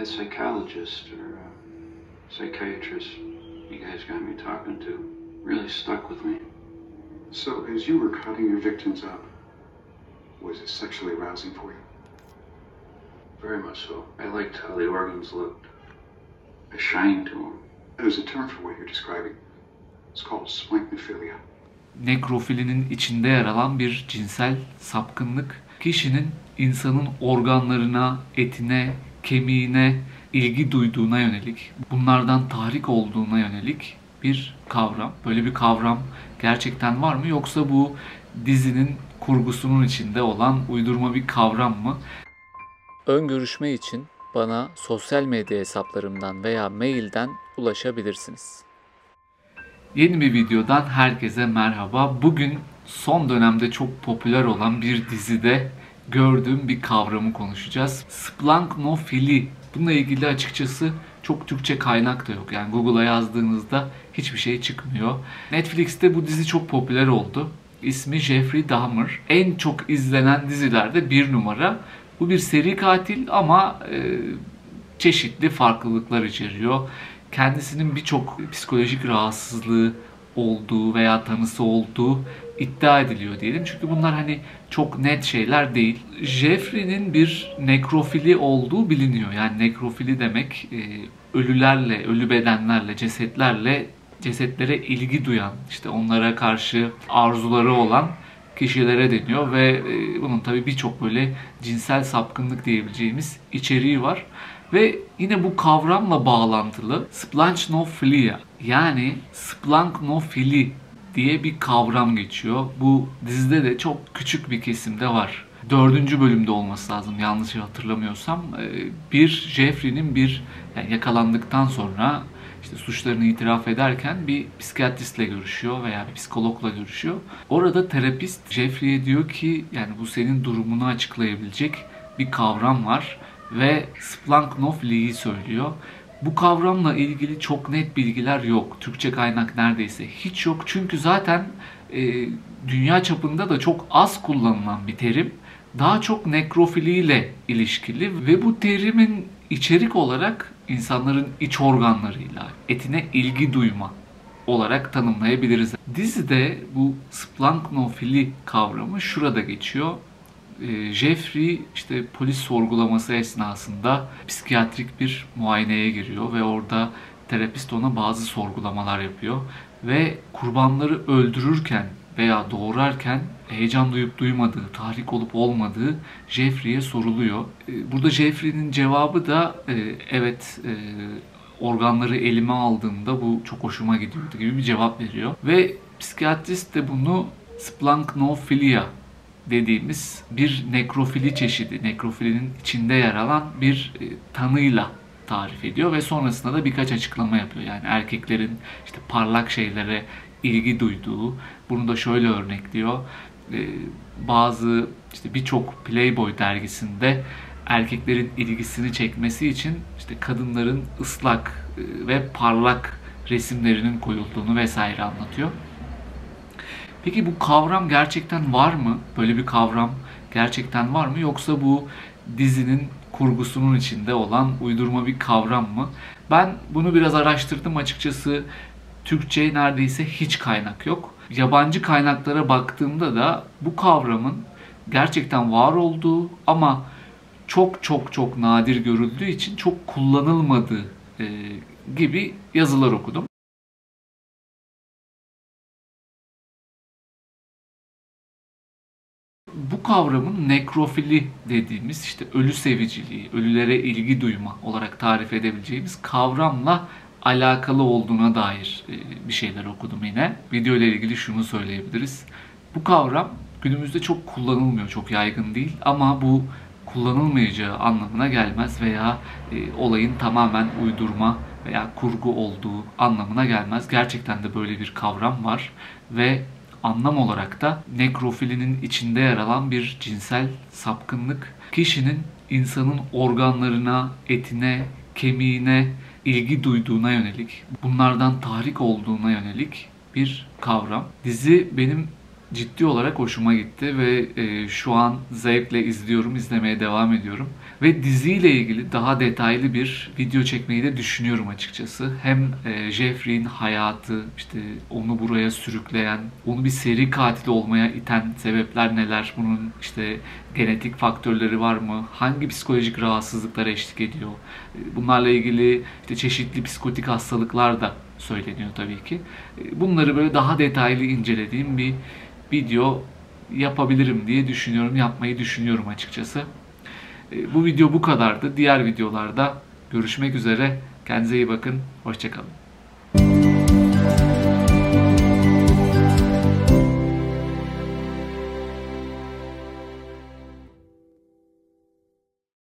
that psychologist or uh, psychiatrist you guys got me talking to really stuck with me. So, as you were cutting your victims up, was it sexually arousing for you? Very much so. I liked how the organs looked. A shine to them. There's a term for what you're describing. It's called splanknophilia. Nekrofilinin içinde yer alan bir cinsel sapkınlık. Kişinin insanın organlarına, etine, kemiğine ilgi duyduğuna yönelik, bunlardan tahrik olduğuna yönelik bir kavram. Böyle bir kavram gerçekten var mı yoksa bu dizinin kurgusunun içinde olan uydurma bir kavram mı? Ön görüşme için bana sosyal medya hesaplarımdan veya mailden ulaşabilirsiniz. Yeni bir videodan herkese merhaba. Bugün son dönemde çok popüler olan bir dizide gördüğüm bir kavramı konuşacağız. Splanknofili. Bununla ilgili açıkçası çok Türkçe kaynak da yok. Yani Google'a yazdığınızda hiçbir şey çıkmıyor. Netflix'te bu dizi çok popüler oldu. İsmi Jeffrey Dahmer. En çok izlenen dizilerde bir numara. Bu bir seri katil ama e, çeşitli farklılıklar içeriyor. Kendisinin birçok psikolojik rahatsızlığı olduğu veya tanısı olduğu iddia ediliyor diyelim. Çünkü bunlar hani çok net şeyler değil. Jeffrey'nin bir nekrofili olduğu biliniyor. Yani nekrofili demek e, ölülerle, ölü bedenlerle, cesetlerle cesetlere ilgi duyan, işte onlara karşı arzuları olan kişilere deniyor ve e, bunun tabii birçok böyle cinsel sapkınlık diyebileceğimiz içeriği var. Ve yine bu kavramla bağlantılı splanchnofilia yani splanknofili diye bir kavram geçiyor. Bu dizide de çok küçük bir kesimde var. Dördüncü bölümde olması lazım yanlış hatırlamıyorsam. Ee, bir Jeffrey'nin bir yani yakalandıktan sonra işte suçlarını itiraf ederken bir psikiyatristle görüşüyor veya bir psikologla görüşüyor. Orada terapist Jeffrey'e diyor ki yani bu senin durumunu açıklayabilecek bir kavram var ve splanknofiliyi söylüyor. Bu kavramla ilgili çok net bilgiler yok. Türkçe kaynak neredeyse hiç yok. Çünkü zaten e, dünya çapında da çok az kullanılan bir terim. Daha çok nekrofiliyle ilişkili ve bu terimin içerik olarak insanların iç organlarıyla, etine ilgi duyma olarak tanımlayabiliriz. Dizide bu splanknofili kavramı şurada geçiyor. Ee, Jeffrey işte polis sorgulaması esnasında psikiyatrik bir muayeneye giriyor ve orada terapist ona bazı sorgulamalar yapıyor ve kurbanları öldürürken veya doğurarken heyecan duyup duymadığı, tahrik olup olmadığı Jeffrey'e soruluyor. Ee, burada Jeffrey'nin cevabı da e, evet e, organları elime aldığımda bu çok hoşuma gidiyordu gibi bir cevap veriyor. Ve psikiyatrist de bunu splanknofilia dediğimiz bir nekrofili çeşidi, nekrofilinin içinde yer alan bir e, tanıyla tarif ediyor ve sonrasında da birkaç açıklama yapıyor. Yani erkeklerin işte parlak şeylere ilgi duyduğu, bunu da şöyle örnekliyor. E, bazı işte birçok Playboy dergisinde erkeklerin ilgisini çekmesi için işte kadınların ıslak e, ve parlak resimlerinin koyulduğunu vesaire anlatıyor. Peki bu kavram gerçekten var mı? Böyle bir kavram gerçekten var mı? Yoksa bu dizinin kurgusunun içinde olan uydurma bir kavram mı? Ben bunu biraz araştırdım açıkçası. Türkçe neredeyse hiç kaynak yok. Yabancı kaynaklara baktığımda da bu kavramın gerçekten var olduğu ama çok çok çok nadir görüldüğü için çok kullanılmadığı gibi yazılar okudum. Bu kavramın nekrofili dediğimiz işte ölü seviciliği, ölülere ilgi duyma olarak tarif edebileceğimiz kavramla alakalı olduğuna dair e, bir şeyler okudum yine. Video ile ilgili şunu söyleyebiliriz. Bu kavram günümüzde çok kullanılmıyor, çok yaygın değil ama bu kullanılmayacağı anlamına gelmez veya e, olayın tamamen uydurma veya kurgu olduğu anlamına gelmez. Gerçekten de böyle bir kavram var ve anlam olarak da nekrofilinin içinde yer alan bir cinsel sapkınlık. Kişinin insanın organlarına, etine, kemiğine ilgi duyduğuna yönelik, bunlardan tahrik olduğuna yönelik bir kavram. Dizi benim ciddi olarak hoşuma gitti ve e, şu an zevkle izliyorum, izlemeye devam ediyorum. Ve diziyle ilgili daha detaylı bir video çekmeyi de düşünüyorum açıkçası. Hem e, Jeffrey'in hayatı, işte onu buraya sürükleyen, onu bir seri katil olmaya iten sebepler neler, bunun işte genetik faktörleri var mı, hangi psikolojik rahatsızlıklar eşlik ediyor, e, bunlarla ilgili işte çeşitli psikotik hastalıklar da söyleniyor tabii ki. E, Bunları böyle daha detaylı incelediğim bir video yapabilirim diye düşünüyorum, yapmayı düşünüyorum açıkçası. E, Bu video bu kadardı. Diğer videolarda görüşmek üzere. Kendinize iyi bakın. Hoşçakalın.